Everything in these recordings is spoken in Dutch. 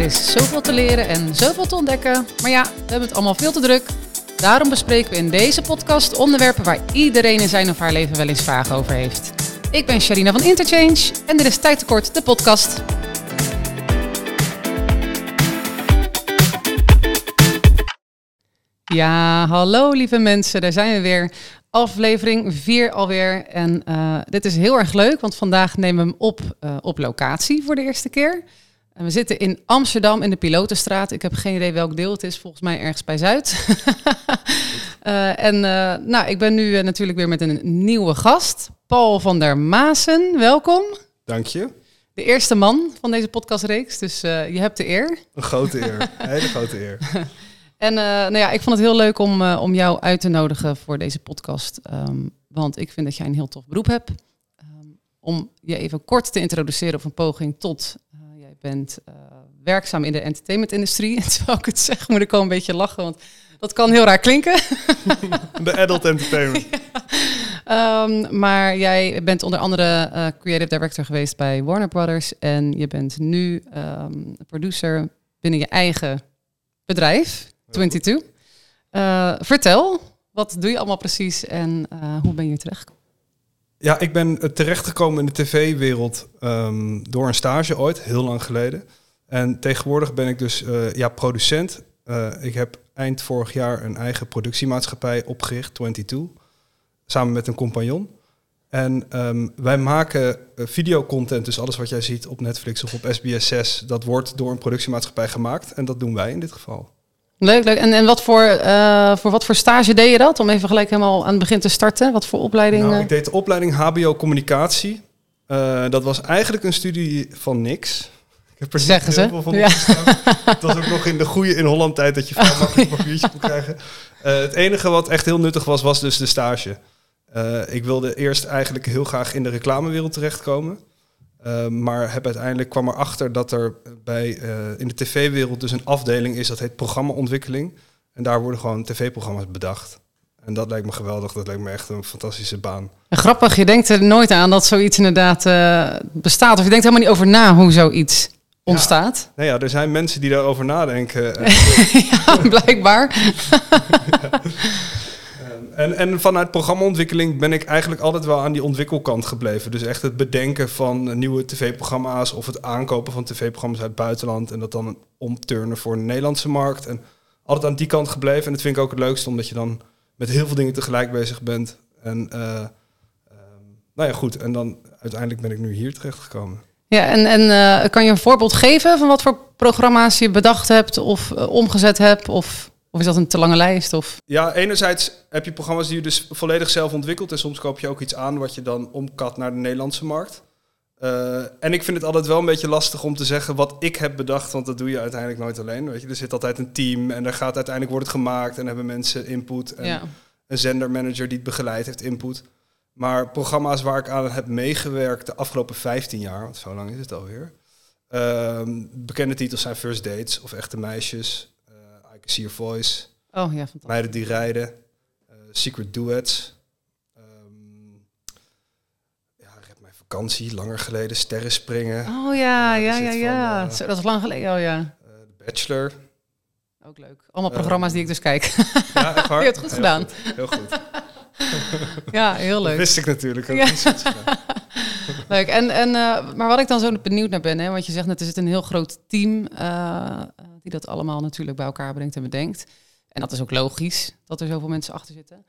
Er is zoveel te leren en zoveel te ontdekken. Maar ja, we hebben het allemaal veel te druk. Daarom bespreken we in deze podcast onderwerpen waar iedereen in zijn of haar leven wel eens vragen over heeft. Ik ben Sharina van Interchange en dit is Tijd Tekort, de podcast. Ja, hallo lieve mensen, daar zijn we weer. Aflevering 4 alweer. En uh, dit is heel erg leuk, want vandaag nemen we hem op uh, op locatie voor de eerste keer. En we zitten in Amsterdam in de Pilotenstraat. Ik heb geen idee welk deel het is, volgens mij ergens bij Zuid. uh, en nou, ik ben nu natuurlijk weer met een nieuwe gast, Paul van der Maasen. Welkom. Dank je. De eerste man van deze podcastreeks, dus je hebt de eer. Een grote eer, een hele grote eer. En nou ja, ik vond het heel leuk om, om jou uit te nodigen voor deze podcast. Um, want ik vind dat jij een heel tof beroep hebt. Um, om je even kort te introduceren of een poging tot. Uh, bent werkzaam in de entertainmentindustrie. En terwijl ik het zeg, moet ik al een beetje lachen, want dat kan heel raar klinken. De adult entertainment. ja. um, maar jij bent onder andere creative director geweest bij Warner Brothers. En je bent nu producer binnen je eigen bedrijf. 22. Uh, vertel, wat doe je allemaal precies en hoe ben je terechtgekomen? Ja, ik ben terechtgekomen in de tv-wereld um, door een stage ooit, heel lang geleden. En tegenwoordig ben ik dus uh, ja, producent. ik heb eind vorig jaar een eigen productiemaatschappij opgericht, 22, samen met een compagnon. En um, wij maken videocontent, dus alles wat jij ziet op Netflix of op SBS 6, dat wordt door een productiemaatschappij gemaakt. En dat doen wij in dit geval. Leuk, leuk. En, en wat voor, uh, voor wat voor stage deed je dat? Om even gelijk helemaal aan het begin te starten. Wat voor opleiding? Nou, ik deed de opleiding HBO Communicatie. Uh, dat was eigenlijk een studie van niks. Ik heb er Zeggen ze. Van ja. Het was ook nog in de goede in Holland tijd dat je vrij makkelijk een papiertje kon krijgen. Uh, het enige wat echt heel nuttig was, was dus de stage. ik wilde eerst eigenlijk heel graag in de reclamewereld terechtkomen. Uh, maar heb uiteindelijk kwam erachter dat er bij, uh, in de tv-wereld dus een afdeling is dat heet programmaontwikkeling. En daar worden gewoon tv-programma's bedacht. En dat lijkt me geweldig. Dat lijkt me echt een fantastische baan. Grappig, je denkt er nooit aan dat zoiets inderdaad uh, bestaat. Of je denkt helemaal niet over na hoe zoiets ontstaat. Ja, nou ja, er zijn mensen die daarover nadenken. ja, blijkbaar. ja. En, en vanuit programmaontwikkeling ben ik eigenlijk altijd wel aan die ontwikkelkant gebleven. Dus echt het bedenken van nieuwe tv-programma's of het aankopen van tv-programma's uit het buitenland. En dat dan omturnen voor de Nederlandse markt. En altijd aan die kant gebleven. En dat vind ik ook het leukste, omdat je dan met heel veel dingen tegelijk bezig bent. En uh, uh, nou ja, goed. En dan uiteindelijk ben ik nu hier terechtgekomen. Ja, en, en uh, kan je een voorbeeld geven van wat voor programma's je bedacht hebt of omgezet hebt? Of of is dat een te lange lijst? Of? Ja, enerzijds heb je programma's die je dus volledig zelf ontwikkelt. En soms koop je ook iets aan wat je dan omkat naar de Nederlandse markt. Uh, en ik vind het altijd wel een beetje lastig om te zeggen wat ik heb bedacht, want dat doe je uiteindelijk nooit alleen. Weet je? Er zit altijd een team en er gaat uiteindelijk wordt het gemaakt en hebben mensen input. En ja. een zendermanager die het begeleidt heeft input. Maar programma's waar ik aan heb meegewerkt de afgelopen 15 jaar, want zo lang is het alweer. Uh, bekende titels zijn First Dates of Echte Meisjes, See Your Voice. Oh ja, fantastisch. Meiden die rijden. Uh, Secret Duets. Um, ja, Red Mijn Vakantie, langer geleden. Sterren springen. Oh ja, ja, ja, ja. Van, uh, dat is lang geleden, oh ja. Uh, The Bachelor. Ook leuk. Allemaal programma's die ik dus kijk. Ja, echt waar? Je hebt het goed gedaan. Goed. Heel goed. ja, heel leuk. Dat wist ik natuurlijk ook. Ja. Leuk. En, en, uh, maar wat ik dan zo benieuwd naar ben, hè, want je zegt net, er zit een heel groot team uh, die dat allemaal natuurlijk bij elkaar brengt en bedenkt. En dat is ook logisch dat er zoveel mensen achter zitten.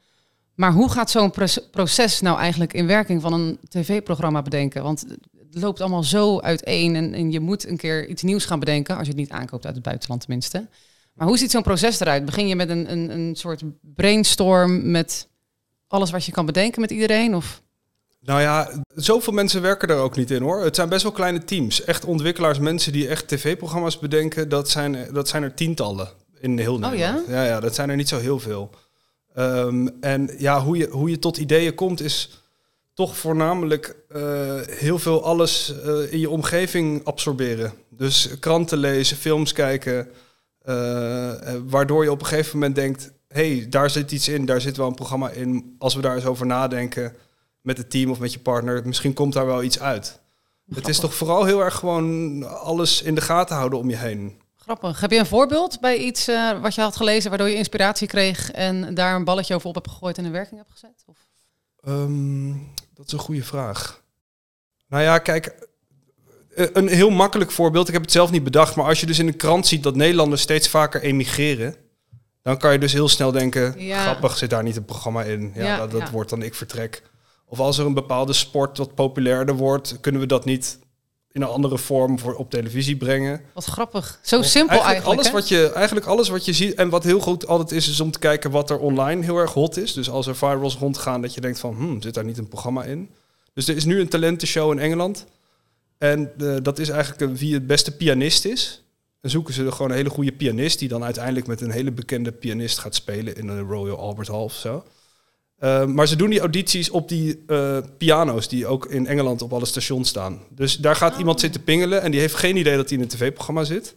Maar hoe gaat zo'n proces nou eigenlijk in werking van een tv-programma bedenken? Want het loopt allemaal zo uiteen en, en je moet een keer iets nieuws gaan bedenken, als je het niet aankoopt uit het buitenland tenminste. Maar hoe ziet zo'n proces eruit? Begin je met een, een, een soort brainstorm met alles wat je kan bedenken met iedereen? Of? Nou ja, zoveel mensen werken er ook niet in hoor. Het zijn best wel kleine teams. Echt ontwikkelaars, mensen die echt tv-programma's bedenken, dat zijn, dat zijn er tientallen in heel Nederland. Oh ja? Ja, ja, dat zijn er niet zo heel veel. Um, en ja, hoe je, hoe je tot ideeën komt is toch voornamelijk uh, heel veel alles uh, in je omgeving absorberen. Dus kranten lezen, films kijken, uh, waardoor je op een gegeven moment denkt, hey, daar zit iets in, daar zit wel een programma in. Als we daar eens over nadenken met het team of met je partner, misschien komt daar wel iets uit. Het is toch vooral heel erg gewoon alles in de gaten houden om je heen. Grappig. Heb je een voorbeeld bij iets eh, wat je had gelezen waardoor je inspiratie kreeg en daar een balletje over op hebt gegooid en in werking hebt gezet? Of? Ehm, dat is een goede vraag. Nou ja, kijk, eh, een heel makkelijk voorbeeld. Ik heb het zelf niet bedacht, maar als je dus in de krant ziet dat Nederlanders steeds vaker emigreren, dan kan je dus heel snel denken, Ja. grappig, zit daar niet een programma in? Ja, Ja, dat, dat ja. wordt dan ik vertrek. Of als er een bepaalde sport wat populairder wordt, kunnen we dat niet in een andere vorm voor op televisie brengen? Wat grappig. Zo simpel eigenlijk. alles hè? wat je, eigenlijk alles wat je ziet en wat heel goed altijd is, is om te kijken wat er online heel erg hot is. Dus als er virals rondgaan, dat je denkt van, hmm, zit daar niet een programma in? Dus er is nu een talentenshow in Engeland. En eh, dat is eigenlijk een- wie het beste pianist is. Dan zoeken ze gewoon een hele goede pianist, die dan uiteindelijk met een hele bekende pianist gaat spelen in een Royal Albert Hall of zo. Eh, maar ze doen die audities op die eh, piano's die ook in Engeland op alle stations staan. Dus daar gaat Oh. iemand zitten pingelen en die heeft geen idee dat hij in een tv-programma zit.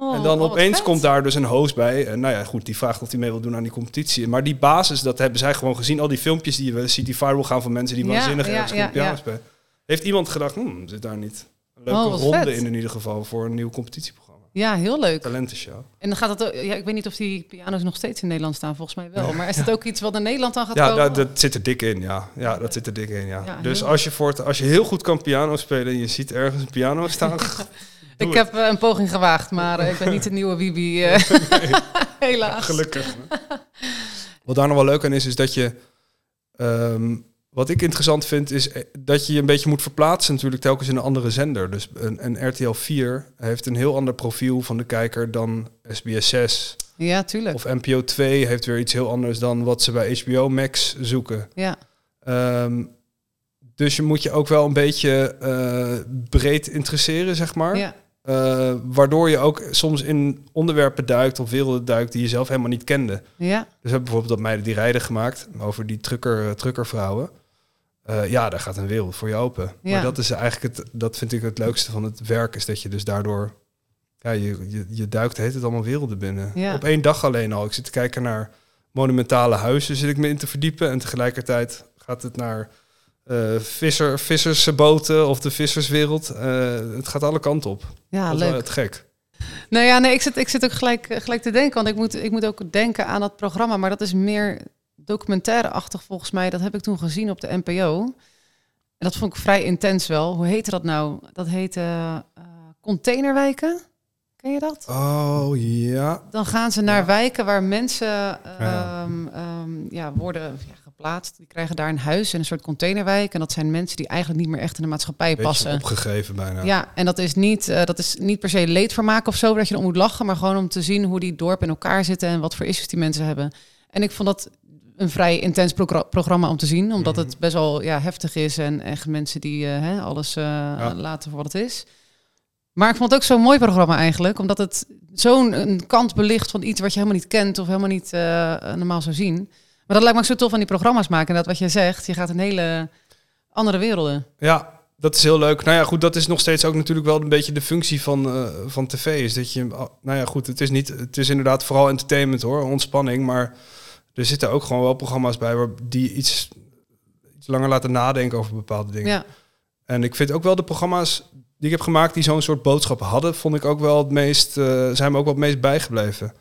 Oh, en dan oh, opeens komt daar dus een host bij. En nou ja, goed, die vraagt of hij mee wil doen aan die competitie. Maar die basis, dat hebben zij gewoon gezien. Al die filmpjes die je wel eens ziet, die viral gaan van mensen die Ja, waanzinnig ja, ergens. Heeft iemand gedacht, hmm, zit daar niet een leuke Oh, ronde vet. in in ieder geval voor een nieuw competitieprogramma. Ja, heel leuk. Talentenshow. En dan gaat het ook, ja, ik weet niet of die piano's nog steeds in Nederland staan, volgens mij wel. Maar is het ook iets wat in Nederland dan gaat Ja, komen? dat, dat zit er dik in, ja. Ja, dat zit er dik in, ja. Ja, dus als je, voor het, als je heel goed kan piano spelen en je ziet ergens een piano staan... ik het. heb eh, een poging gewaagd, maar eh, ik ben niet de nieuwe Wibi. eh, Helaas. Gelukkig. Wat daar nog wel leuk aan is, is dat je... ehm, wat ik interessant vind, is eh, dat je je een beetje moet verplaatsen natuurlijk telkens in een andere zender. Dus een, een RTL 4 heeft een heel ander profiel van de kijker dan SBS 6. Ja, tuurlijk. Of NPO 2 heeft weer iets heel anders dan wat ze bij HBO Max zoeken. Ja. Ehm, dus je moet je ook wel een beetje eh, breed interesseren, zeg maar. ja. Eh, waardoor je ook soms in onderwerpen duikt of werelden duikt die je zelf helemaal niet kende. Ja. Dus we hebben bijvoorbeeld dat meiden die rijden gemaakt over die trucker, truckervrouwen. Eh, ja, daar gaat een wereld voor je open. Ja. Maar dat is eigenlijk het, dat vind ik het leukste van het werk, is dat je dus daardoor, ja, je, je, je duikt heet het allemaal werelden binnen. Ja. Op één dag alleen al. Ik zit te kijken naar monumentale huizen, zit ik me in te verdiepen. En tegelijkertijd gaat het naar eh, visser, vissersboten of de visserswereld. Eh, het gaat alle kanten op. Ja, dat is wel leuk. het gek. Nou ja, nee, ik zit, ik zit ook gelijk, gelijk te denken, want ik moet, ik moet ook denken aan dat programma, maar dat is meer documentaire-achtig volgens mij. Dat heb ik toen gezien op de NPO. En dat vond ik vrij intens wel. Hoe heette dat nou? Dat heette eh, Containerwijken. Ken je dat? Oh ja. Dan gaan ze naar Ja. wijken waar mensen ehm, ehm, ja, worden ja, geplaatst. Die krijgen daar een huis en een soort containerwijk. En dat zijn mensen die eigenlijk niet meer echt in de maatschappij Beetje passen. opgegeven bijna. Ja, en dat is, niet, eh, dat is niet per se leedvermaak of zo, dat je er om moet lachen, maar gewoon om te zien hoe die dorpen in elkaar zitten en wat voor issues die mensen hebben. En ik vond dat een vrij intens progra- programma om te zien, omdat Mhm. het best wel ja, heftig is en echt mensen die eh, hè, alles eh, laten voor wat het is. Maar ik vond het ook zo'n mooi programma eigenlijk, omdat het zo'n een kant belicht van iets wat je helemaal niet kent of helemaal niet eh, normaal zou zien. Maar dat lijkt me ook zo tof aan die programma's maken. En dat wat je zegt, je gaat in hele andere werelden. Ja, dat is heel leuk. Nou ja, goed, dat is nog steeds ook natuurlijk wel een beetje de functie van, van tv. Is dat je, nou ja, goed, het is niet, het is inderdaad vooral entertainment hoor, ontspanning, maar er zitten ook gewoon wel programma's bij waar die iets, iets langer laten nadenken over bepaalde dingen. Ja, En ik vind ook wel de programma's die ik heb gemaakt die zo'n soort boodschap hadden, vond ik ook wel het meest, eh, zijn me ook wel het meest bijgebleven.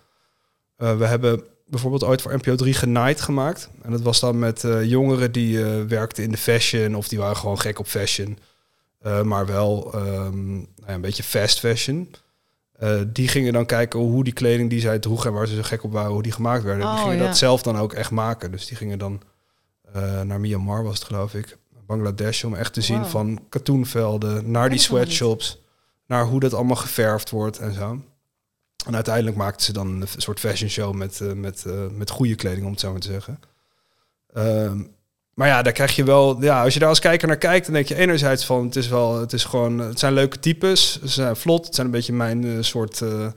Eh, we hebben bijvoorbeeld ooit voor NPO 3 Genaaid gemaakt. En dat was dan met eh, jongeren die werkten in de fashion of die waren gewoon gek op fashion. Maar wel ehm, nou ja, een beetje fast fashion. Eh, die gingen dan kijken hoe die kleding die zij droegen en waar ze zo gek op waren, hoe die gemaakt werden. Oh, die gingen ja. dat zelf dan ook echt maken. Dus die gingen dan eh, naar Myanmar was het geloof ik. Bangladesh om echt te zien van katoenvelden naar die sweatshops, naar hoe dat allemaal geverfd wordt en zo. En uiteindelijk maakten ze dan een soort fashion show met, eh, met, met goede kleding, om het zo maar te zeggen. Ehm, maar ja, daar krijg je wel, ja, als je daar als kijker naar kijkt, dan denk je enerzijds van, het is wel, het is gewoon, het zijn leuke types, ze zijn vlot, het zijn een beetje mijn eh, soort eh,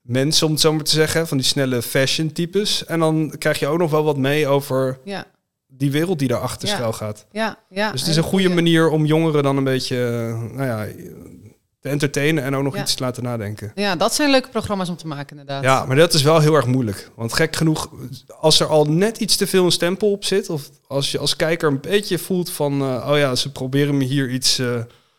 mensen, om het zo maar te zeggen, van die snelle fashion types. En dan krijg je ook nog wel wat mee over ja, die wereld die daarachter Ja. schuil gaat. ja. ja. Dus het is een goede manier om jongeren dan een beetje, eh, nou ja, te entertainen en ook nog Ja. iets te laten nadenken. Ja, dat zijn leuke programma's om te maken, inderdaad. Ja, maar dat is wel heel erg moeilijk. Want gek genoeg, als er al net iets te veel een stempel op zit, of als je als kijker een beetje voelt van, eh, oh ja, ze proberen me hier iets, eh,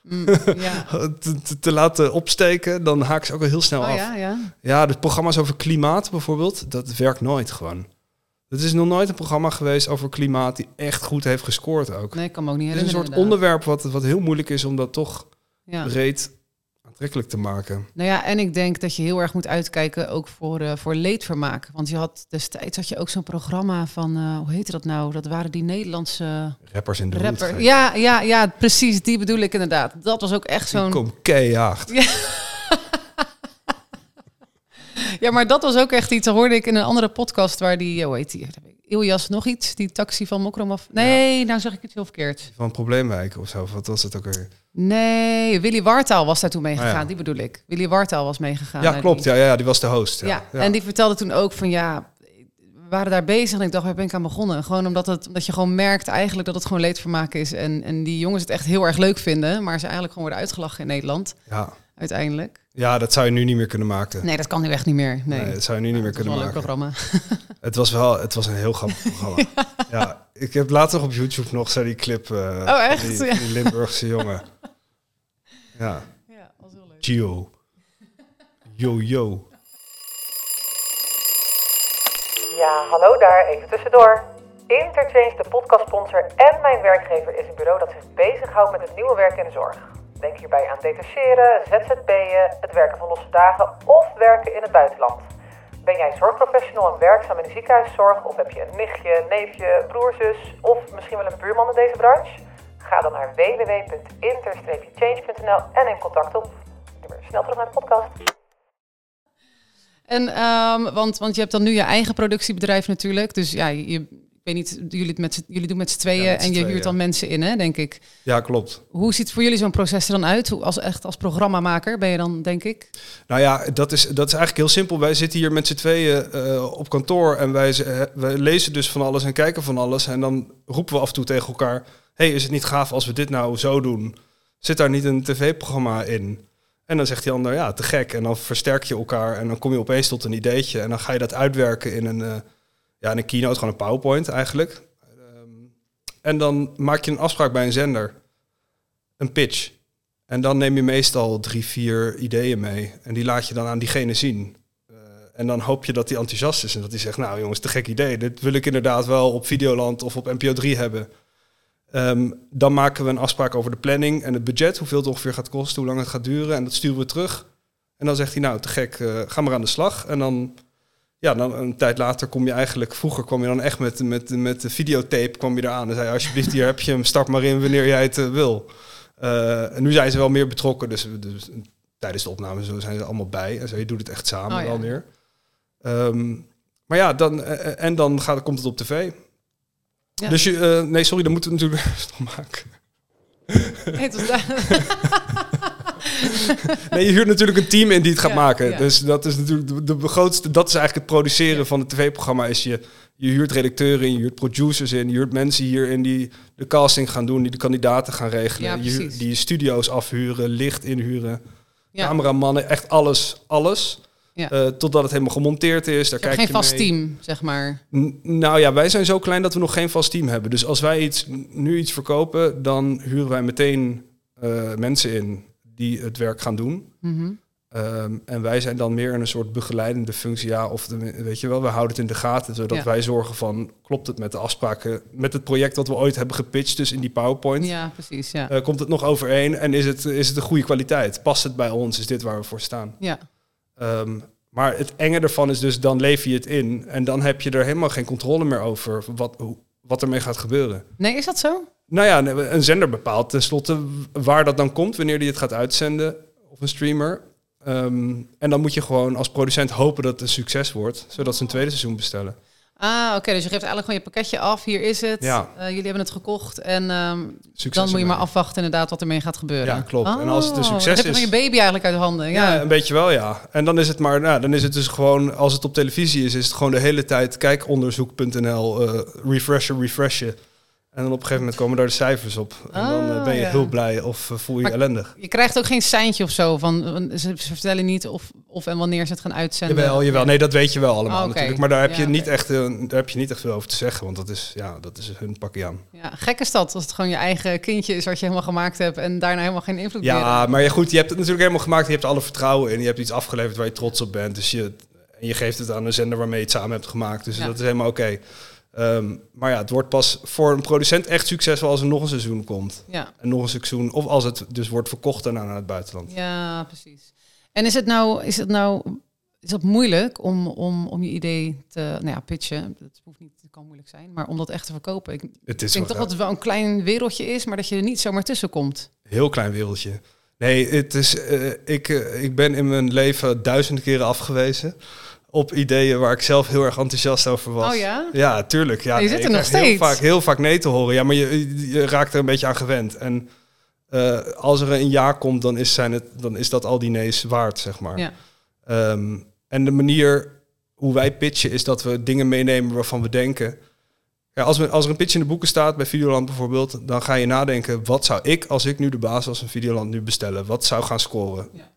Mm, ja. te, te- te laten opsteken, dan haak ze ook al heel snel Oh af. ja, ja. Ja, de programma's over klimaat bijvoorbeeld, dat werkt nooit gewoon. Het is nog nooit een programma geweest over klimaat die echt goed heeft gescoord ook. Nee, ik kan me ook niet het is een herinneren. soort inderdaad. onderwerp wat, wat heel moeilijk is om dat toch Ja. breed aantrekkelijk te maken. Nou ja, en ik denk dat je heel erg moet uitkijken ook voor, eh, voor leedvermaak. Want je had destijds had je ook zo'n programma van, eh, hoe heette dat nou? Dat waren die Nederlandse Rappers in de rapper. Ja, ja, ja, precies. Die bedoel ik inderdaad. Dat was ook echt zo'n. komt keihard. Ja, maar dat was ook echt iets. Dat hoorde ik in een andere podcast waar die, hoe heet die? Iljas nog iets, die taxi van Mokromaf. Nee, nou zeg ik het heel verkeerd. Van Probleemwijk of zo. Wat was het ook weer? Nee, Willy Wartaal was daar toen meegegaan. Ah, ja. Die bedoel ik. Willy Wartaal was meegegaan. ja, klopt. die- Ja, ja, die was de host. Ja, Ja, en die vertelde toen ook van ja, we waren daar bezig en ik dacht, waar ben ik aan begonnen? Gewoon omdat, het, omdat je gewoon merkt eigenlijk dat het gewoon leedvermaak is. En, en die jongens het echt heel erg leuk vinden, maar ze eigenlijk gewoon worden uitgelachen in Nederland, Ja. uiteindelijk. ja, dat zou je nu niet meer kunnen maken. Nee, dat kan nu echt niet meer. Nee, Nee, dat zou je nu niet meer Het was kunnen wel een leuk maken. programma. Het was wel, het was een heel grappig programma. ja. ik heb later op YouTube nog zo die clip. eh, Oh, echt? Die, Ja. die Limburgse jongen. Ja, Ja, was heel leuk. Gio. Yo, yo. Ja, hallo daar, even tussendoor. Interchange, de podcastsponsor en mijn werkgever, is een bureau dat zich bezighoudt met het nieuwe werk in de zorg. Denk hierbij aan detacheren, ZZP'en, het werken van losse dagen of werken in het buitenland. Ben jij zorgprofessional en werkzaam in de ziekenhuiszorg of heb je een nichtje, neefje, broer, zus of misschien wel een buurman in deze branche? Ga dan naar www.inter-change.nl en neem contact op. Snel terug naar de podcast. En, ehm, want, want je hebt dan nu je eigen productiebedrijf natuurlijk. Dus ja, je, weet niet, jullie, het met, jullie doen met z'n tweeën Ja, met z'n en je tweeën, huurt ja. dan mensen in, hè, denk ik. Ja, klopt. Hoe ziet voor jullie zo'n proces er dan uit? Hoe, als, echt als programmamaker ben je dan, denk ik? Nou ja, dat is, dat is eigenlijk heel simpel. Wij zitten hier met z'n tweeën eh, op kantoor en wij, eh, wij lezen dus van alles en kijken van alles. En dan roepen we af en toe tegen elkaar: hey, is het niet gaaf als we dit nou zo doen? Zit daar niet een tv-programma in? En dan zegt die ander, ja, te gek. En dan versterk je elkaar en dan kom je opeens tot een ideetje. En dan ga je dat uitwerken in een, eh, ja, een keynote, gewoon een PowerPoint eigenlijk. Ehm, en dan maak je een afspraak bij een zender. Een pitch. En dan neem je meestal drie, vier ideeën mee. En die laat je dan aan diegene zien. Eh, en dan hoop je dat die enthousiast is en dat hij zegt, nou jongens, te gek idee. Dit wil ik inderdaad wel op Videoland of op NPO 3 hebben. Ehm, dan maken we een afspraak over de planning en het budget, hoeveel het ongeveer gaat kosten, hoe lang het gaat duren. En dat sturen we terug. En dan zegt hij, nou te gek, eh, ga maar aan de slag. En dan, ja, dan een tijd later kom je eigenlijk, vroeger kwam je dan echt met, met, met de videotape kwam je eraan. En zei, alsjeblieft, hier heb je hem, start maar in wanneer jij het eh, wil. Eh, en nu zijn ze wel meer betrokken, dus, dus tijdens de opname zo zijn ze allemaal bij. En zo, je doet het echt samen Oh, ja. meer. Ehm, maar ja, dan, eh, en dan gaat, komt het op tv. Ja. Dus je, nee, sorry, dan moeten we natuurlijk nog maken. Nee, Nee, je huurt natuurlijk een team in die het gaat Ja, maken. ja. Dus dat is natuurlijk de, de grootste. Dat is eigenlijk het produceren Ja. van het tv-programma. Is je, je huurt redacteuren in, je huurt producers in, je huurt mensen hierin die de casting gaan doen, die de kandidaten gaan regelen, je, huurt- die studio's afhuren, licht inhuren, cameramannen, echt alles, alles. Ja. Eh, totdat het helemaal gemonteerd is. Daar Je kijk geen je vast mee. team, zeg maar. N- Nou ja, wij zijn zo klein dat we nog geen vast team hebben. Dus als wij iets, nu iets verkopen, dan huren wij meteen eh, mensen in die het werk gaan doen. Mhm. Ehm, en wij zijn dan meer in een soort begeleidende functie. Ja, of de, weet je wel, we houden het in de gaten. Zodat Ja. wij zorgen van, klopt het met de afspraken, met het project dat we ooit hebben gepitcht, dus in die PowerPoint. Ja, precies. Ja. Eh, komt het nog overeen en is het, is het een goede kwaliteit? Past het bij ons? Is dit waar we voor staan? ja. Ehm, maar het enge ervan is dus, dan leef je het in. En dan heb je er helemaal geen controle meer over wat, hoe, wat ermee gaat gebeuren. Nee, is dat zo? Nou ja, een zender bepaalt tenslotte waar dat dan komt, wanneer die het gaat uitzenden, of een streamer. Ehm, en dan moet je gewoon als producent hopen dat het een succes wordt, zodat ze een tweede seizoen bestellen. Ah, oké. dus je geeft eigenlijk gewoon je pakketje af. Hier is het. Ja. Eh, jullie hebben het gekocht. En ehm, dan moet je maar afwachten inderdaad wat ermee gaat gebeuren. Ja, klopt. En als het een Oh, succes dan is- van je baby eigenlijk uit handen. Ja, Ja. een beetje wel, ja. En dan is het maar, nou, dan is het dus gewoon, als het op televisie is, is het gewoon de hele tijd kijkonderzoek.nl, eh refreshen, refreshen. En dan op een gegeven moment komen daar de cijfers op. En dan eh, ben je ja. heel blij of eh, voel je je ellendig. Je krijgt ook geen seintje of zo van ze, vertellen niet of, of en wanneer ze het gaan uitzenden. Jawel, jawel. Nee, dat weet je wel allemaal oké. natuurlijk. Maar daar heb, Ja, je niet echt, eh, daar heb je niet echt veel over te zeggen. Want dat is, ja, dat is hun pakje aan. Ja, gek is dat als het gewoon je eigen kindje is wat je helemaal gemaakt hebt en daarna helemaal geen invloed meer Ja, maar ja, goed, je hebt het natuurlijk helemaal gemaakt. Je hebt alle vertrouwen in. Je hebt iets afgeleverd waar je trots op bent. Dus je, en je geeft het aan een zender waarmee je het samen hebt gemaakt. Dus Ja. dat is helemaal oké. Ehm, maar ja, het wordt pas voor een producent echt succesvol als er nog een seizoen komt. Ja. En nog een seizoen. Of als het dus wordt verkocht daarna naar het buitenland. Ja, precies. En is het nou, is het nou, is dat moeilijk om, om, om je idee te, nou ja, pitchen? Dat hoeft niet, kan moeilijk zijn, maar om dat echt te verkopen. Ik Het is denk toch dat het wel een klein wereldje is, maar dat je er niet zomaar tussen komt. heel klein wereldje. Nee, het is, eh, ik, eh, ik ben in mijn leven duizenden keren afgewezen. Op ideeën waar ik zelf heel erg enthousiast over was. Oh ja? Ja, tuurlijk. Ja, Je nee, zit er nog krijg Heel steeds. vaak, heel vaak nee te horen. Ja, maar je, je raakt er een beetje aan gewend. En eh, als er een ja komt, dan is, zijn het, dan is dat al die nee's waard, zeg maar. Ja. Ehm, en de manier hoe wij pitchen is dat we dingen meenemen waarvan we denken... Ja, als, we, als er een pitch in de boeken staat, bij Videoland bijvoorbeeld... dan ga je nadenken, wat zou ik, als ik nu de baas was van Videoland, nu bestellen? Wat zou gaan scoren? Ja.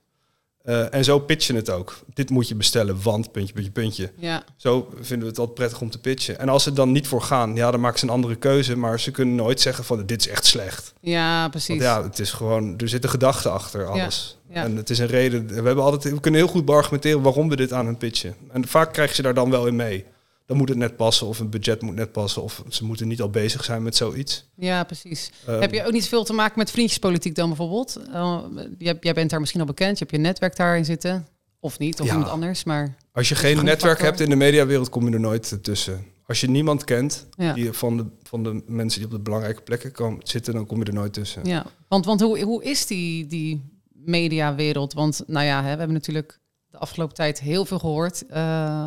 Eh, en zo pitchen het ook. Dit moet je bestellen, want puntje, puntje, puntje. Ja, Zo vinden we het altijd prettig om te pitchen. En als ze dan niet voor gaan, ja, dan maken ze een andere keuze. Maar ze kunnen nooit zeggen van dit is echt slecht. ja precies. Want ja, het is gewoon, er zit een gedachte achter alles. ja. En het is een reden. We, hebben altijd, we kunnen heel goed beargumenteren waarom we dit aan hun pitchen. En vaak krijg je ze daar dan wel in mee. Dan moet het net passen, of een budget moet net passen, of ze moeten niet al bezig zijn met zoiets. Ja, precies. Ehm, Heb je ook niet veel te maken met vriendjespolitiek dan bijvoorbeeld? Uh, jij, jij bent daar misschien al bekend, je hebt je netwerk daarin zitten. Of niet, of Ja. iemand anders. Maar Als je geen een netwerk hebt in de mediawereld, kom je er nooit tussen. Als je niemand kent ja. die van, de, van de mensen die op de belangrijke plekken komen zitten, dan kom je er nooit tussen. Ja, want, want hoe, hoe is die, die mediawereld? Want nou ja, hè, we hebben natuurlijk de afgelopen tijd heel veel gehoord eh, eh,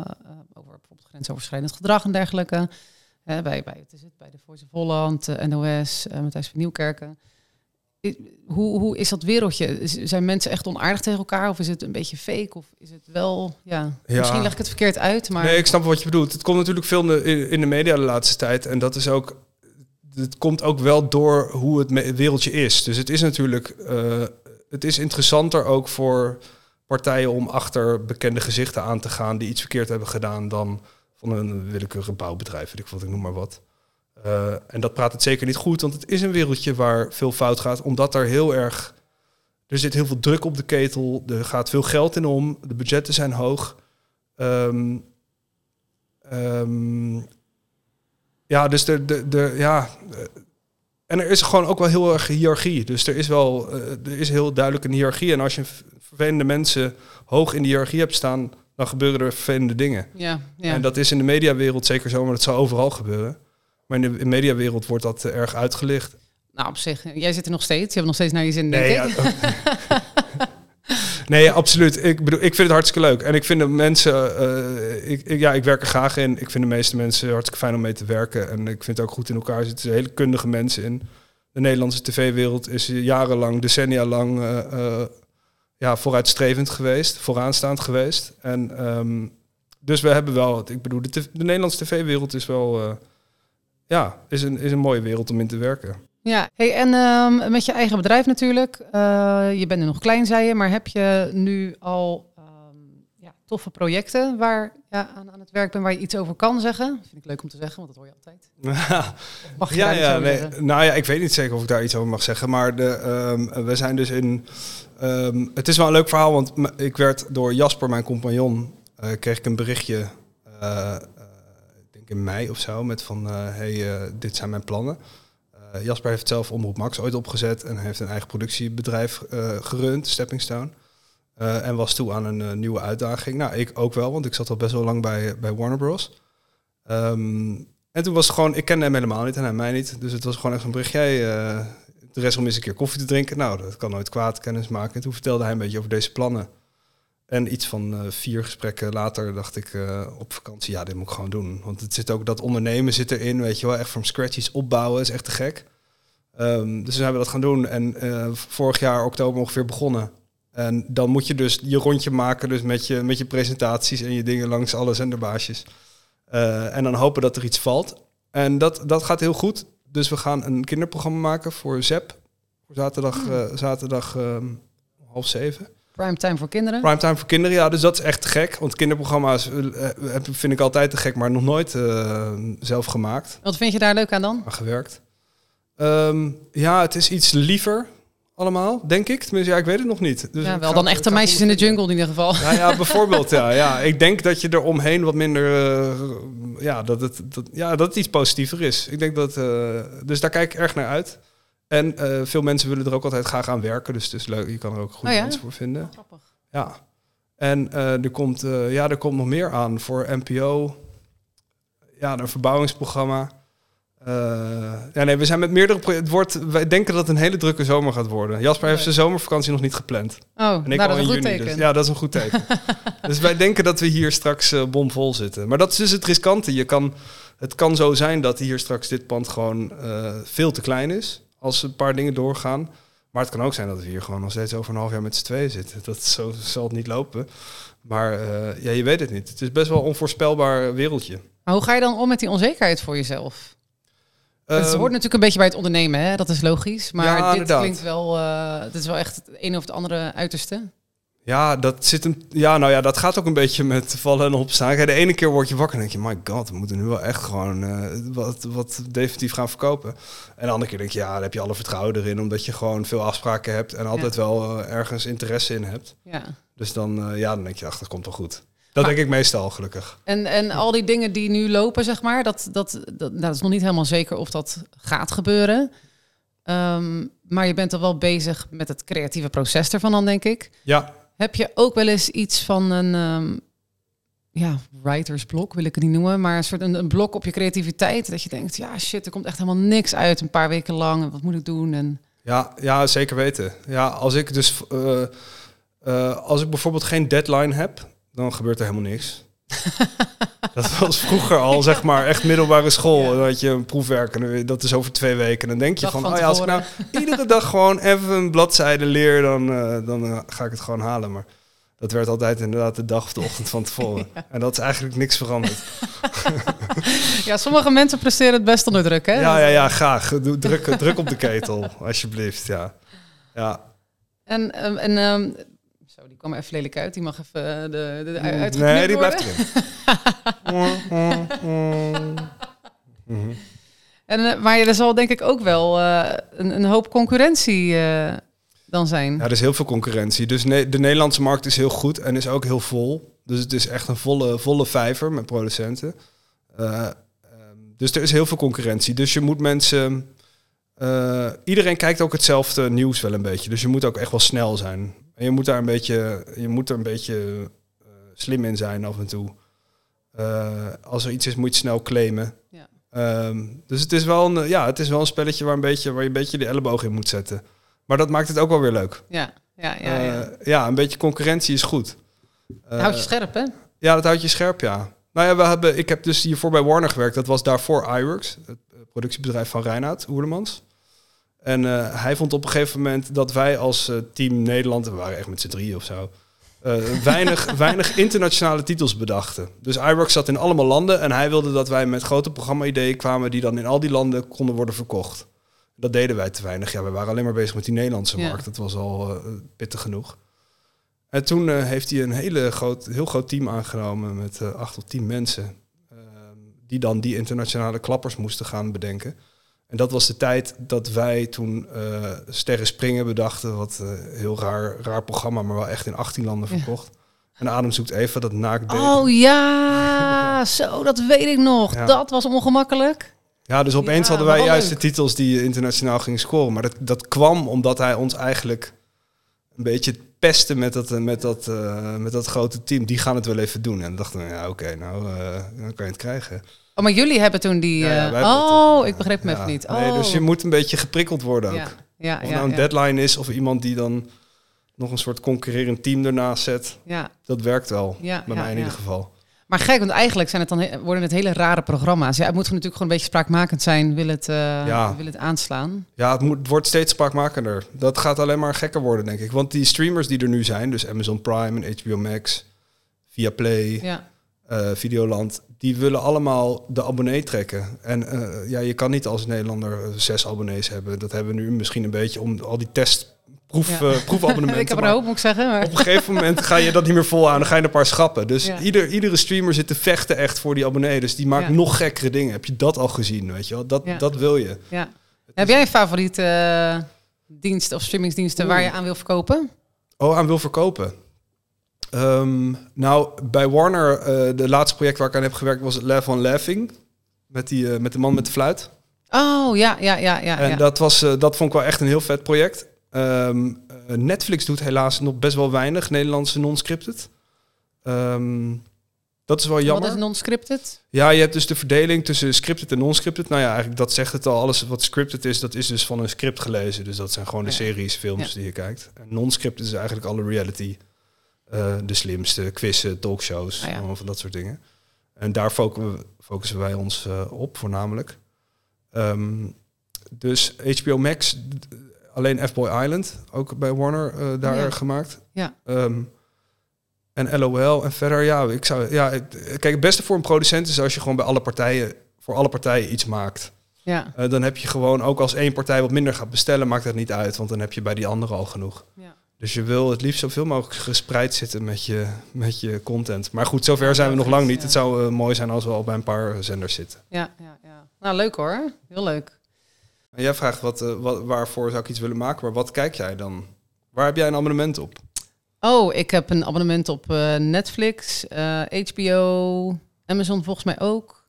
over bijvoorbeeld grensoverschrijdend gedrag en dergelijke. Hè, bij, bij, het is het, bij de Voice of Holland, eh, NOS, eh Matthijs van Nieuwkerken. I- Hoe, hoe is dat wereldje? Is- Zijn mensen echt onaardig tegen elkaar? Of is het een beetje fake? Of is het wel, ja, Ja. misschien leg ik het verkeerd uit, maar... Nee, ik snap wat je bedoelt. Het komt natuurlijk veel in de, de media de laatste tijd. En dat is ook. Het komt ook wel door hoe het wereldje is. Dus het is natuurlijk. het is interessanter ook voor partijen om achter bekende gezichten aan te gaan die iets verkeerd hebben gedaan dan van een willekeurig bouwbedrijf, weet ik wat, ik noem maar wat. Eh, en dat praat het zeker niet goed, want het is een wereldje waar veel fout gaat, omdat er heel erg. Er zit heel veel druk op de ketel, er gaat veel geld in om, de budgetten zijn hoog. Ehm, Ehm, ja, dus de, de, de, ja. eh, En er is gewoon ook wel heel erg hiërarchie. Dus er is wel, eh, er is heel duidelijk een hiërarchie. En als je vervelende mensen hoog in de hiërarchie hebt staan, dan gebeuren er vervelende dingen. Ja, ja. En dat is in de mediawereld zeker zo, maar dat zal overal gebeuren. Maar in de, mediawereld wordt dat eh, erg uitgelicht. Nou, op zich, jij zit er nog steeds. Je hebt nog steeds naar je zin, denk Nee, ik. ja, nee, absoluut. Ik bedoel, ik vind het hartstikke leuk. En ik vind de mensen, eh, ik, ik- ja, ik werk er graag in. Ik vind de meeste mensen hartstikke fijn om mee te werken. En ik vind het ook goed in elkaar zitten. hele kundige mensen in. De Nederlandse tv-wereld is jarenlang, decennia lang, eh, ja, vooruitstrevend geweest, vooraanstaand geweest. En ehm, dus we hebben wel, ik bedoel, de, Nederlandse tv-wereld is wel, eh, ja, is een, is een mooie wereld om in te werken. Ja, hey, en ehm, met je eigen bedrijf natuurlijk. Eh, je bent er nog klein, zei je, maar heb je nu al ehm, ja, toffe projecten waar ja, aan, aan het werk bent, waar je iets over kan zeggen? Vind ik leuk om te zeggen, want dat hoor je altijd. Mag je Ja, daar iets ja, nee, zeggen? nou ja, ik weet niet zeker of ik daar iets over mag zeggen. Maar de, ehm, we zijn dus in. ehm, het is wel een leuk verhaal, want ik werd door Jasper, mijn compagnon, eh, kreeg ik een berichtje. eh, eh, ik denk in mei of zo, met van: hey, dit zijn mijn plannen. Jasper heeft zelf Omroep Max ooit opgezet en heeft een eigen productiebedrijf gerund, Stepping Stone. Eh, en was toe aan een eh, nieuwe uitdaging. Nou, ik ook wel, want ik zat al best wel lang bij, bij Warner Bros. Ehm, en toen was het gewoon, ik kende hem helemaal niet en hij mij niet. Dus het was gewoon echt een bericht. Jij, eh, de rest om eens een keer koffie te drinken. Nou, dat kan nooit kwaad, kennis maken. En toen vertelde hij een beetje over deze plannen. En iets van vier gesprekken later dacht ik op vakantie, ja, dit moet ik gewoon doen. Want het zit ook, dat ondernemen zit erin, weet je wel. Echt from scratch iets opbouwen, is echt te gek. Ehm, dus toen zijn we dat gaan doen. En vorig jaar oktober ongeveer begonnen. En dan moet je dus je rondje maken, dus met je, met je presentaties en je dingen langs alle zenderbaasjes. Eh, en dan hopen dat er iets valt. En dat, dat gaat heel goed. dus we gaan een kinderprogramma maken voor ZEP. Voor zaterdag, Hmm. eh, zaterdag ehm, half zeven. Primetime voor kinderen. Primetime voor kinderen, ja, dus dat is echt te gek. Want kinderprogramma's eh, vind ik altijd te gek, maar nog nooit zelf gemaakt, Wat vind je daar leuk aan dan? aan gewerkt. Ehm, ja, het is iets liever allemaal, denk ik. Tenminste, ja, ik weet het nog niet. Dus ja, wel ga dan echte meisjes in de jungle in ieder geval. Ja, ja, bijvoorbeeld, ja, ja. Ik denk dat je er omheen wat minder... eh, ja, dat het, dat, ja, dat het iets positiever is. Ik denk dat... eh, dus daar kijk ik erg naar uit. En eh, veel mensen willen er ook altijd graag aan werken. Dus het is leuk. Je kan er ook goede Oh ja? mensen voor vinden. Grappig. Ja. En er, komt, ja, er komt nog meer aan voor NPO. Ja, een verbouwingsprogramma. Eh, ja, nee, we zijn met meerdere projecten. Wordt, wij denken dat het een hele drukke zomer gaat worden. Jasper heeft zijn zomervakantie nog niet gepland. Oh, En ik nou, al dat is in een goed juni. teken. Dus, ja, dat is een goed teken. dus wij denken dat we hier straks eh, bomvol zitten. Maar dat is dus het riskante. Je kan, het kan zo zijn dat hier straks dit pand gewoon eh, veel te klein is. Als een paar dingen doorgaan. Maar het kan ook zijn dat we hier gewoon nog steeds over een half jaar met z'n tweeën zitten. Dat zo zal het niet lopen. Maar ja, je weet het niet. Het is best wel een onvoorspelbaar wereldje. Maar hoe ga je dan om met die onzekerheid voor jezelf? Het Ehm, hoort natuurlijk een beetje bij het ondernemen, hè? dat is logisch. Maar Ja, dit inderdaad. klinkt wel, eh het is wel echt het ene of het andere uiterste. Ja, dat zit een, ja, nou ja, dat gaat ook een beetje met vallen en opstaan. Kijk, de ene keer word je wakker en denk je, my god, we moeten nu wel echt gewoon eh, wat, wat definitief gaan verkopen. En de andere keer denk je, ja, daar heb je alle vertrouwen erin, omdat je gewoon veel afspraken hebt en altijd wel eh, ergens interesse in hebt. Ja. Dus dan, eh, ja, dan denk je, ach, dat komt wel goed. Dat denk ik meestal, gelukkig. En, en al die dingen die nu lopen, zeg maar, dat, dat, dat, nou, dat is nog niet helemaal zeker of dat gaat gebeuren. Ehm, maar je bent er wel bezig met het creatieve proces ervan dan, denk ik. Ja, Heb je ook wel eens iets van een ehm, ja, writersblok, wil ik het niet noemen, maar een soort een, een blok op je creativiteit. Dat je denkt, ja shit, er komt echt helemaal niks uit een paar weken lang. En wat moet ik doen? En ja, ja, zeker weten. Ja, als ik dus, eh, eh, als ik bijvoorbeeld geen deadline heb, dan gebeurt er helemaal niks. dat was vroeger al, zeg maar, echt middelbare school. Ja. Dan had je een proefwerk en dat is over twee weken. En dan denk je Dag van, oh ja, als ik nou iedere dag gewoon even een bladzijde leer, dan, eh, dan eh, ga ik het gewoon halen. Maar dat werd altijd inderdaad de dag of de ochtend van tevoren. En dat is eigenlijk niks veranderd. ja, sommige mensen presteren het best onder druk, hè? Ja, ja, ja, graag. Druk, druk op de ketel, alsjeblieft. Ja. Ja. En, ehm, en ehm, zo, die kwam even lelijk uit. Die mag even eh, de, de, de uitgeknipt Nee, die blijft erin. En, eh, maar er zal denk ik ook wel eh, een, een hoop concurrentie dan zijn. Ja, er is heel veel concurrentie. Dus de Nederlandse markt is heel goed en is ook heel vol. Dus het is echt een volle, volle vijver met producenten. Eh, ehm, dus er is heel veel concurrentie. Dus je moet mensen... iedereen kijkt ook hetzelfde nieuws wel een beetje. Dus je moet ook echt wel snel zijn. En je moet daar een beetje, je moet er een beetje eh, slim in zijn af en toe. Eh, als er iets is, moet je het snel claimen. Ja. Ehm, dus het is, wel een, ja, het is wel een spelletje waar, een beetje, waar je een beetje de elleboog in moet zetten. Maar dat maakt het ook wel weer leuk. Ja, ja, ja. ja. Eh, ja, een beetje concurrentie is goed. Eh, Houd je scherp, hè? ja, dat houdt je scherp, ja. Nou ja, we hebben, ik heb dus hiervoor bij Warner gewerkt. Dat was daarvoor iWorks, het productiebedrijf van Reinoud Oerlemans. En eh, hij vond op een gegeven moment dat wij als eh, team Nederland, we waren echt met z'n drieën of zo, eh, weinig, weinig internationale titels bedachten. Dus iWorks zat in allemaal landen en hij wilde dat wij met grote programma-ideeën kwamen die dan in al die landen konden worden verkocht. Dat deden wij te weinig. Ja, we waren alleen maar bezig met die Nederlandse Ja. markt. Dat was al pittig genoeg. En toen heeft hij een hele groot, heel groot team aangenomen met acht of tien mensen. eh, die dan die internationale klappers moesten gaan bedenken. En dat was de tijd dat wij toen eh, Sterren Springen bedachten. Wat een heel raar, raar programma, maar wel echt in 18 landen Ja. verkocht. En Adem zoekt even dat naakt. Oh ja, zo, dat weet ik nog. Ja. Dat was ongemakkelijk. Ja, dus opeens Ja, hadden wij juist leuk. de titels die internationaal gingen scoren. Maar dat, dat kwam omdat hij ons eigenlijk een beetje pestte met dat, eh, met, dat, eh, met dat grote team. Die gaan het wel even doen. En dan dachten we, ja oké, nou eh, dan kan je het krijgen. Oh, maar jullie hebben toen die... Ja, ja, wij hebben het, oh, ik begreep hem even niet. Oh. Nee, dus je moet een beetje geprikkeld worden ook. Ja, ja, Of nou een deadline is of iemand die dan nog een soort concurrerend team ernaast zet. ja, Dat werkt wel, ja, bij mij in ieder geval. Maar gek, want eigenlijk zijn het dan worden het hele rare programma's. Ja, het moet natuurlijk gewoon een beetje spraakmakend zijn, wil het, eh, Ja. wil het aanslaan. Ja, het, moet, het wordt steeds spraakmakender. Dat gaat alleen maar gekker worden, denk ik. Want die streamers die er nu zijn, dus Amazon Prime en HBO Max, Viaplay, Ja, eh, Videoland, die willen allemaal de abonnee trekken. En eh, ja, je kan niet als Nederlander zes abonnees hebben. Dat hebben we nu misschien een beetje om al die test proef, Ja. eh, proefabonnementen. ik heb er een hoop, moet ik zeggen. Maar... op een gegeven moment ga je dat niet meer vol aan. Dan ga je een paar schappen. Dus Ja. ieder, iedere streamer zit te vechten echt voor die abonnee. Dus die maakt Ja. nog gekkere dingen. Heb je dat al gezien? Weet je wel? Dat, dat wil je. Ja. Heb jij een favoriete eh, dienst of streamingsdiensten waar je aan wil verkopen? Oh, aan wil verkopen. Ehm, nou, bij Warner, eh de laatste project waar ik aan heb gewerkt was het Laugh on Laughing. Met, die, met de man met de fluit. Oh, ja, ja, ja, ja. en dat, was, dat vond ik wel echt een heel vet project. Ehm, eh, Netflix doet helaas nog best wel weinig Nederlandse non-scripted. Ehm, dat is wel jammer. Wat is non-scripted? Ja, je hebt dus de verdeling tussen scripted en non-scripted. Nou ja, eigenlijk dat zegt het al. Alles wat scripted is, dat is dus van een script gelezen. Dus dat zijn gewoon de Ja. series, films Ja. die je kijkt. En non-scripted is eigenlijk alle reality. eh, de slimste, quizzen, talkshows, Ah ja. allemaal van dat soort dingen. En daar focussen, wij ons eh, op, voornamelijk. Ehm, dus HBO Max, alleen F-Boy Island, ook bij Warner eh, daar ja. gemaakt. Ja. Ehm, en LOL en verder, ja, ik zou, ja, ik- kijk, het beste voor een producent is als je gewoon bij alle partijen, voor alle partijen iets maakt. Ja. Eh, dan heb je gewoon, ook als één partij wat minder gaat bestellen, maakt dat niet uit, want dan heb je bij die andere al genoeg. ja. Dus je wil het liefst zoveel mogelijk gespreid zitten met je, met je content. Maar goed, zover zijn we nog lang niet. Het zou eh, mooi zijn als we al bij een paar zenders zitten. Ja, ja, ja. Nou, leuk hoor. Heel leuk. En jij vraagt wat, eh, wat, waarvoor zou ik iets willen maken, maar wat kijk jij dan? Waar heb jij een abonnement op? Oh, ik heb een abonnement op eh, Netflix, eh, HBO, Amazon volgens mij ook.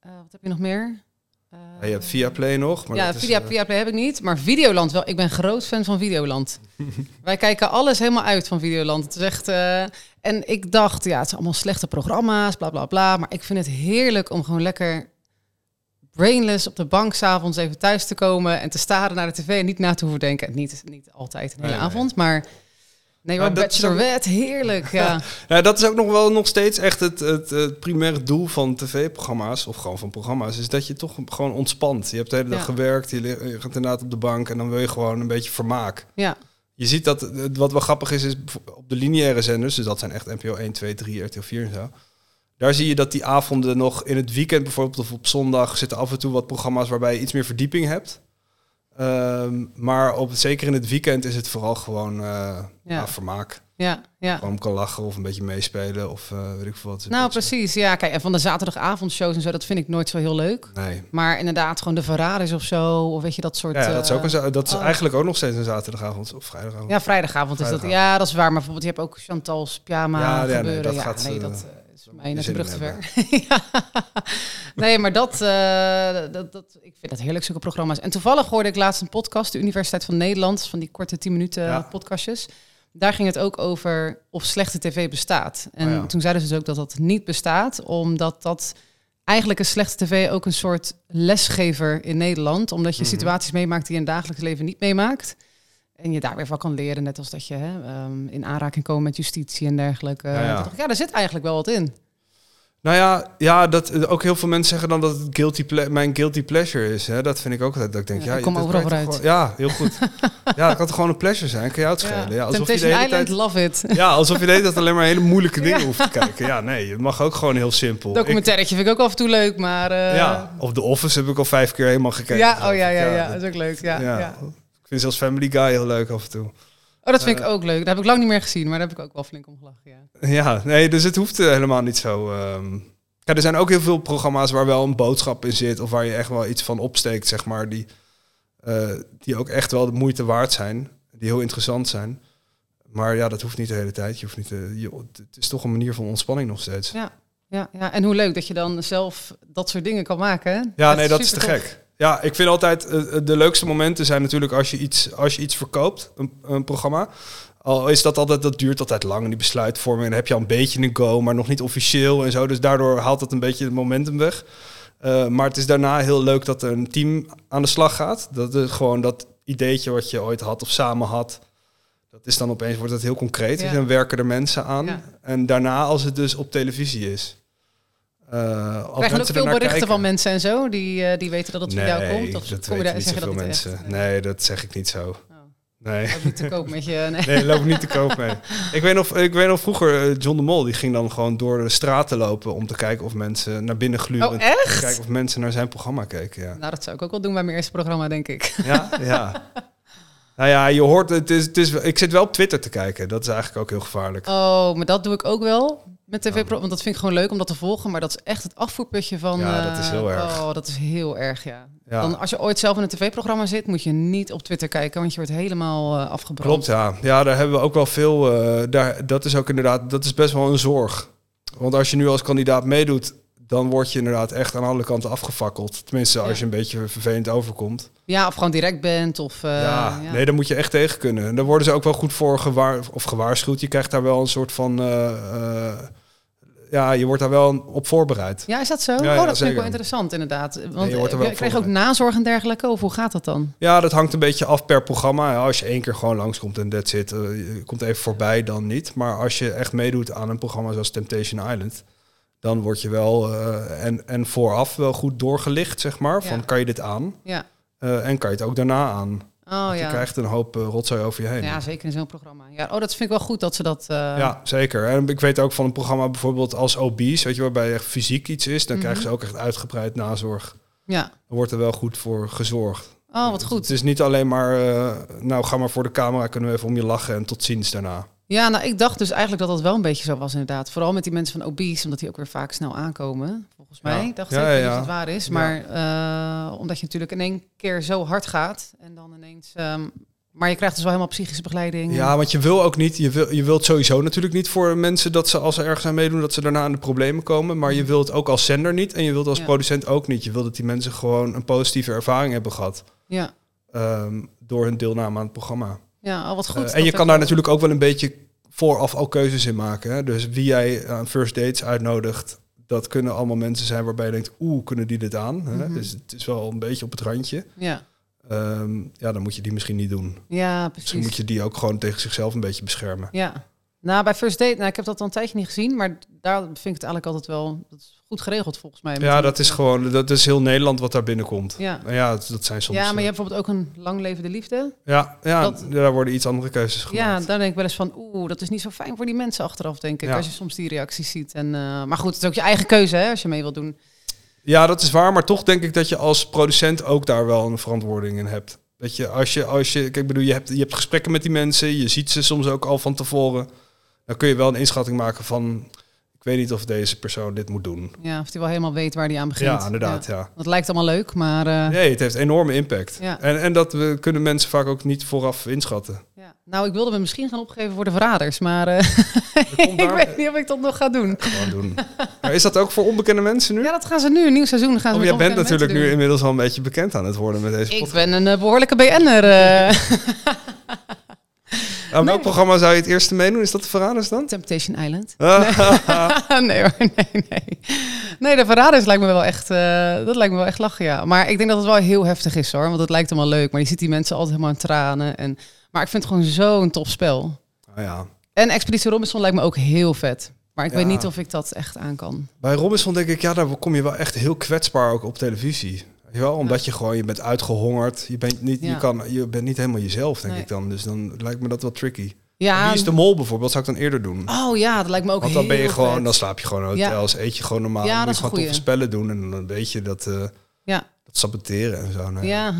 Eh, wat heb je nog meer? Eh, Ja, je hebt Viaplay nog. Maar ja, Via, eh, Viaplay heb ik niet, maar Videoland wel. Ik ben groot fan van Videoland. Wij kijken alles helemaal uit van Videoland. Het is echt... eh, en ik dacht, ja, het zijn allemaal slechte programma's, bla bla bla. Maar ik vind het heerlijk om gewoon lekker brainless op de bank s'avonds even thuis te komen en te staren naar de tv en niet na te hoeven denken. Niet, niet altijd een hele Nee, nee. avond, maar... Nee, Maar ook- Bachelorette, heerlijk, ja. Ja, dat is ook nog wel nog steeds echt het, het, het primaire doel van tv-programma's, of gewoon van programma's, is dat je toch gewoon ontspant. Je hebt de hele dag Ja. gewerkt, je, gaat inderdaad op de bank en dan wil je gewoon een beetje vermaak. ja. Je ziet dat, wat wel grappig is, is op de lineaire zenders, dus dat zijn echt NPO 1, 2, 3, RTL 4 en zo. Daar zie je dat die avonden nog in het weekend bijvoorbeeld of op zondag zitten af en toe wat programma's waarbij je iets meer verdieping hebt. Ehm, maar op, zeker in het weekend is het vooral gewoon eh, ja. vermaak. Ja, ja. Gewoon kan lachen of een beetje meespelen of eh, weet ik veel wat. Nou, precies. Ja, kijk, en van de zaterdagavondshows en zo, dat vind ik nooit zo heel leuk. Nee. Maar inderdaad, gewoon de Ferraris of zo, of weet je, dat soort... Ja, dat is, ook eh, een, za- dat is oh. eigenlijk ook nog steeds een zaterdagavond of vrijdagavond. Ja, vrijdagavond is dat. Ja, dat is waar. Maar bijvoorbeeld, je hebt ook Chantal's pyjama Ja, ja, nee, dat ja, gaat, nee, dat is voor mij net een brug te ver. Ja. Nee, maar dat, eh, dat, dat, ik vind dat heerlijk, zulke programma's. En toevallig hoorde ik laatst een podcast, de Universiteit van Nederland, van die korte 10 minuten Ja. podcastjes. Daar ging het ook over of slechte tv bestaat. En Oh ja. toen zeiden ze dus ook dat dat niet bestaat, omdat dat eigenlijk een slechte tv ook een soort lesgever in Nederland, omdat je Mhm. situaties meemaakt die je in het dagelijks leven niet meemaakt. En je daar weer van kan leren, net als dat je hè, ehm, in aanraking komt met justitie en dergelijke. Ja, ja. Ja, daar zit eigenlijk wel wat in. Nou ja, ja dat, ook heel veel mensen zeggen dan dat het guilty ple- mijn guilty pleasure is. Hè? Dat vind ik ook altijd. Dat ik denk, Ja, ja, ik kom dat overal je gewoon- Ja, heel goed. ja, dat kan toch gewoon een pleasure zijn? Kan jou het schelen? Ja, alsof je de hele Island, tijd... love it. Ja, alsof je de hele tijd alleen maar hele moeilijke dingen Ja. hoeft te kijken. Ja, nee, het mag ook gewoon heel simpel. Documentairetje vind ik ook af en toe leuk, maar... Eh, ja, of The Office heb ik al vijf keer helemaal gekeken. ja, oh ja, ja, ja, dat- dat is ook leuk. Ja, ja. ja. Ik vind zelfs Family Guy heel leuk af en toe. Oh, dat vind ik Eh. ook leuk. Dat heb ik lang niet meer gezien, maar daar heb ik ook wel flink om gelachen. Ja. Ja, nee, dus het hoeft eh, helemaal niet zo. ehm. Ja, er zijn ook heel veel programma's waar wel een boodschap in zit. Of waar je echt wel iets van opsteekt, zeg maar. Die, eh, die ook echt wel de moeite waard zijn. Die heel interessant zijn. Maar ja, dat hoeft niet de hele tijd. Je hoeft niet te, je, het is toch een manier van ontspanning nog steeds. Ja, Ja, ja, en hoe leuk dat je dan zelf dat soort dingen kan maken. hè? nee, dat is te gek. Ja, ik vind altijd eh, de leukste momenten zijn natuurlijk als je iets, als je iets verkoopt, een, een programma. Al is dat altijd, dat duurt altijd lang, die besluitvorming. Dan heb je al een beetje een go, maar nog niet officieel en zo. Dus daardoor haalt dat een beetje het momentum weg. Eh, maar het is daarna heel leuk dat er een team aan de slag gaat. Dat is gewoon dat ideetje wat je ooit had of samen had. Dat is dan opeens wordt het heel concreet. Ja. Dus dan werken er mensen aan. Ja. En daarna als het dus op televisie is. Eh als Krijg je ook veel berichten kijken. van mensen en zo, die, eh, die weten dat het van jou komt? Of dat kom je weet daar niet zeggen zoveel dat mensen. echt? Nee, dat zeg ik niet zo. Oh. Nee. Ook niet te koop met je. Nee. Nee, loop niet te koop mee. Ik weet nog, ik weet nog vroeger, eh, John de Mol, die ging dan gewoon door de straten lopen om te kijken of mensen naar binnen gluren. Oh, echt? Kijken of mensen naar zijn programma keken, ja. Nou, dat zou ik ook wel doen bij mijn eerste programma, denk ik. Ja, ja. Nou ja, je hoort, het is, het is, ik zit wel op Twitter te kijken. Dat is eigenlijk ook heel gevaarlijk. Oh, maar dat doe ik ook wel met tv Want dat vind ik gewoon leuk om dat te volgen. Maar dat is echt het afvoerputje van... Ja, dat is heel eh, erg. Oh, dat is heel erg, ja. Ja. Dan, als je ooit zelf in een tv-programma zit, moet je niet op Twitter kijken. Want je wordt helemaal eh, afgebrand. Klopt, ja. Ja, daar hebben we ook wel veel. eh, daar, dat is ook inderdaad, dat is best wel een zorg. Want als je nu als kandidaat meedoet, dan word je inderdaad echt aan alle kanten afgefakkeld. Tenminste, als Ja. je een beetje vervelend overkomt. Ja, of gewoon direct bent. Of, ja, ja. nee, daar moet je echt tegen kunnen. En daar worden ze ook wel goed voor gewaar, of gewaarschuwd. Je krijgt daar wel een soort van. Ja, je wordt daar wel op voorbereid. Ja, is dat zo? Ja, oh, ja, dat vind ik wel interessant, inderdaad. Want je eh, je krijg je ook nazorg en dergelijke? Of hoe gaat dat dan? Ja, dat hangt een beetje af per programma. Als je één keer gewoon langskomt en that's it, eh, komt even voorbij, dan niet. Maar als je echt meedoet aan een programma zoals Temptation Island, dan word je wel eh, en, en vooraf wel goed doorgelicht, zeg maar. Van kan je dit aan? Ja. En kan je het ook daarna aan? Oh Want ja. Je krijgt een hoop eh, rotzooi over je heen. Ja, zeker in zo'n programma. Ja, oh, dat vind ik wel goed dat ze dat... eh, Ja, zeker. En ik weet ook van een programma bijvoorbeeld als Obese, weet je, waarbij echt fysiek iets is, dan Mhm. krijgen ze ook echt uitgebreid nazorg. ja. Dan wordt er wel goed voor gezorgd. Oh, wat Dus goed. Het is niet alleen maar, eh, nou ga maar voor de camera, kunnen we even om je lachen en tot ziens daarna. Ja, nou, ik dacht dus eigenlijk dat dat wel een beetje zo was inderdaad. Vooral met die mensen van obese, omdat die ook weer vaak snel aankomen. Volgens mij, dacht Ja, ik, ja, of het waar is. Maar eh, omdat je natuurlijk in één keer zo hard gaat en dan ineens... ehm, maar je krijgt dus wel helemaal psychische begeleiding. Ja, want je wil ook niet, je, wil, je wilt sowieso natuurlijk niet voor mensen dat ze als ze ergens aan meedoen, dat ze daarna in de problemen komen. Maar je wilt ook als zender niet en je wilt als Ja. producent ook niet. Je wilt dat die mensen gewoon een positieve ervaring hebben gehad Ja, ehm, door hun deelname aan het programma. Ja al wat goed. Eh, dat en je kan daar natuurlijk ook wel een beetje vooraf al keuzes in maken. Hè? Dus wie jij aan first dates uitnodigt, dat kunnen allemaal mensen zijn waarbij je denkt, oeh, kunnen die dit aan? Hè? Mhm. Dus het is wel een beetje op het randje. Ja, Ehm, ja, dan moet je die misschien niet doen. ja Misschien precies. moet je die ook gewoon tegen zichzelf een beetje beschermen. Ja. Nou, bij First Date, nou, ik heb dat al een tijdje niet gezien, maar daar vind ik het eigenlijk altijd wel dat is goed geregeld volgens mij. Ja, dat is gewoon, dat is heel Nederland wat daar binnenkomt. Ja. Nou ja, dat, dat zijn soms. Ja, maar je eh, hebt bijvoorbeeld ook een lang levende liefde. ja, ja dat- daar worden iets andere keuzes Ja, gemaakt. daar denk ik wel eens van, oeh, dat is niet zo fijn voor die mensen achteraf, denk ik. Ja. Als je soms die reacties ziet. En, eh, maar goed, het is ook je eigen keuze, hè, als je mee wilt doen. Ja, dat is waar, maar toch denk ik dat je als producent ook daar wel een verantwoording in hebt. Dat je als je, als je, kijk, ik bedoel, je hebt, je hebt gesprekken met die mensen, je ziet ze soms ook al van tevoren. Dan kun je wel een inschatting maken van, ik weet niet of deze persoon dit moet doen. Ja, of die wel helemaal weet waar die aan begint. Ja, inderdaad, ja. Dat lijkt allemaal leuk, maar... eh, Nee, het heeft enorme impact. Ja. En, en dat we, kunnen mensen vaak ook niet vooraf inschatten. ja. Nou, ik wilde me misschien gaan opgeven voor de verraders, maar eh, ik daar- weet niet of ik dat nog ga doen. Gewoon doen. Maar is dat ook voor onbekende mensen nu? Ja, dat gaan ze nu, een nieuw seizoen. Gaan ze Oh, jij bent natuurlijk nu inmiddels al een beetje bekend aan het worden met deze. Ik podcast. ben een eh, behoorlijke BN'er. Aan welk Nee. programma zou je het eerste meedoen? Is dat de Verraders dan? Temptation Island. Ah, nee hoor, nee, nee. Nee, de verraders lijkt me wel echt, eh, dat lijkt me wel echt lachen, ja. Maar ik denk dat het wel heel heftig is hoor, want het lijkt allemaal leuk. Maar je ziet die mensen altijd helemaal in tranen. En, maar ik vind het gewoon zo'n tof spel. Ah, ja. En Expeditie Robinson lijkt me ook heel vet. Maar ik Ja. weet niet of ik dat echt aan kan. Bij Robinson denk ik, ja, daar kom je wel echt heel kwetsbaar ook op televisie. Weet je wel? Omdat je gewoon, je bent uitgehongerd. Je bent niet, je kan, je bent niet helemaal jezelf, denk Nee. ik dan. Dus dan lijkt me dat wel tricky. Ja, Wie is de mol bijvoorbeeld? Zou ik dan eerder doen? oh ja, dat lijkt me ook Want dan ben je gewoon, vet. dan slaap je gewoon in Ja. hotels, eet je gewoon normaal. Ja, dan moet je een gewoon toffe spellen doen en dan weet je dat, eh, Ja, dat saboteren en zo. Nou, ja.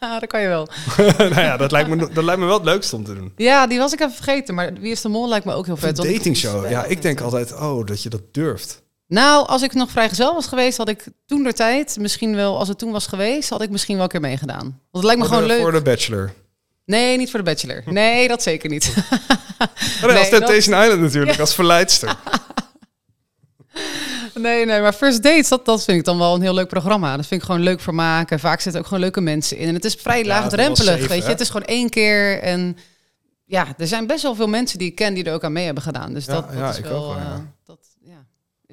ja. dat kan je wel. nou ja, dat lijkt, me, dat lijkt me wel het leukste om te doen. Ja, die was ik even vergeten. Maar Wie is de Mol lijkt me ook heel Een vet. ik- datingshow. Ja, ik denk altijd, oh, dat je dat durft. Nou, als ik nog vrijgezel was geweest, had ik toen de tijd, misschien wel, als het toen was geweest, had ik misschien wel een keer meegedaan. Want het lijkt me Voor gewoon de, leuk. Voor de bachelor. Nee, niet voor de Bachelor. Nee, dat zeker niet. Nee, als Temptation Island natuurlijk, als verleidster. nee, nee, maar First Dates, dat, dat vind ik dan wel een heel leuk programma. Dat vind ik gewoon leuk voor maken. Vaak zitten ook gewoon leuke mensen in. En het is vrij Ja, laagdrempelig, is safe, weet je. hè? Het is gewoon één keer en ja, er zijn best wel veel mensen die ik ken die er ook aan mee hebben gedaan. Dus Ja, dat, dat ja, is ik wel... ook wel, ja.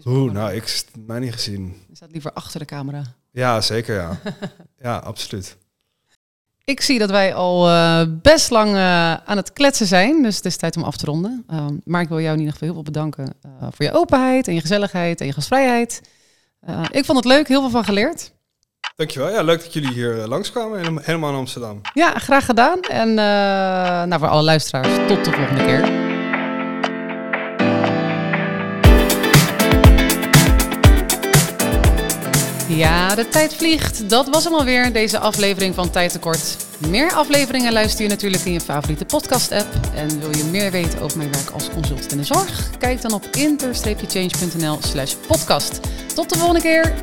Eh, Oeh, nou, ik heb mij niet gezien. Je staat liever achter de camera. Ja, zeker ja. Ja, absoluut. Ik zie dat wij al eh, best lang eh, aan het kletsen zijn, dus het is tijd om af te ronden. Ehm, maar ik wil jou in ieder geval heel veel bedanken eh, voor je openheid en je gezelligheid en je gastvrijheid. Ik vond het leuk, heel veel van geleerd. Dankjewel. Ja, leuk dat jullie hier langskwamen, helemaal, helemaal in Amsterdam. Ja, graag gedaan. En nou, voor alle luisteraars, tot de volgende keer. Ja, de tijd vliegt. Dat was hem alweer, deze aflevering van Tijd Tekort. Meer afleveringen luister je natuurlijk in je favoriete podcast-app. En wil je meer weten over mijn werk als consultant in de zorg? Kijk dan op inter-change.nl slash podcast. Tot de volgende keer!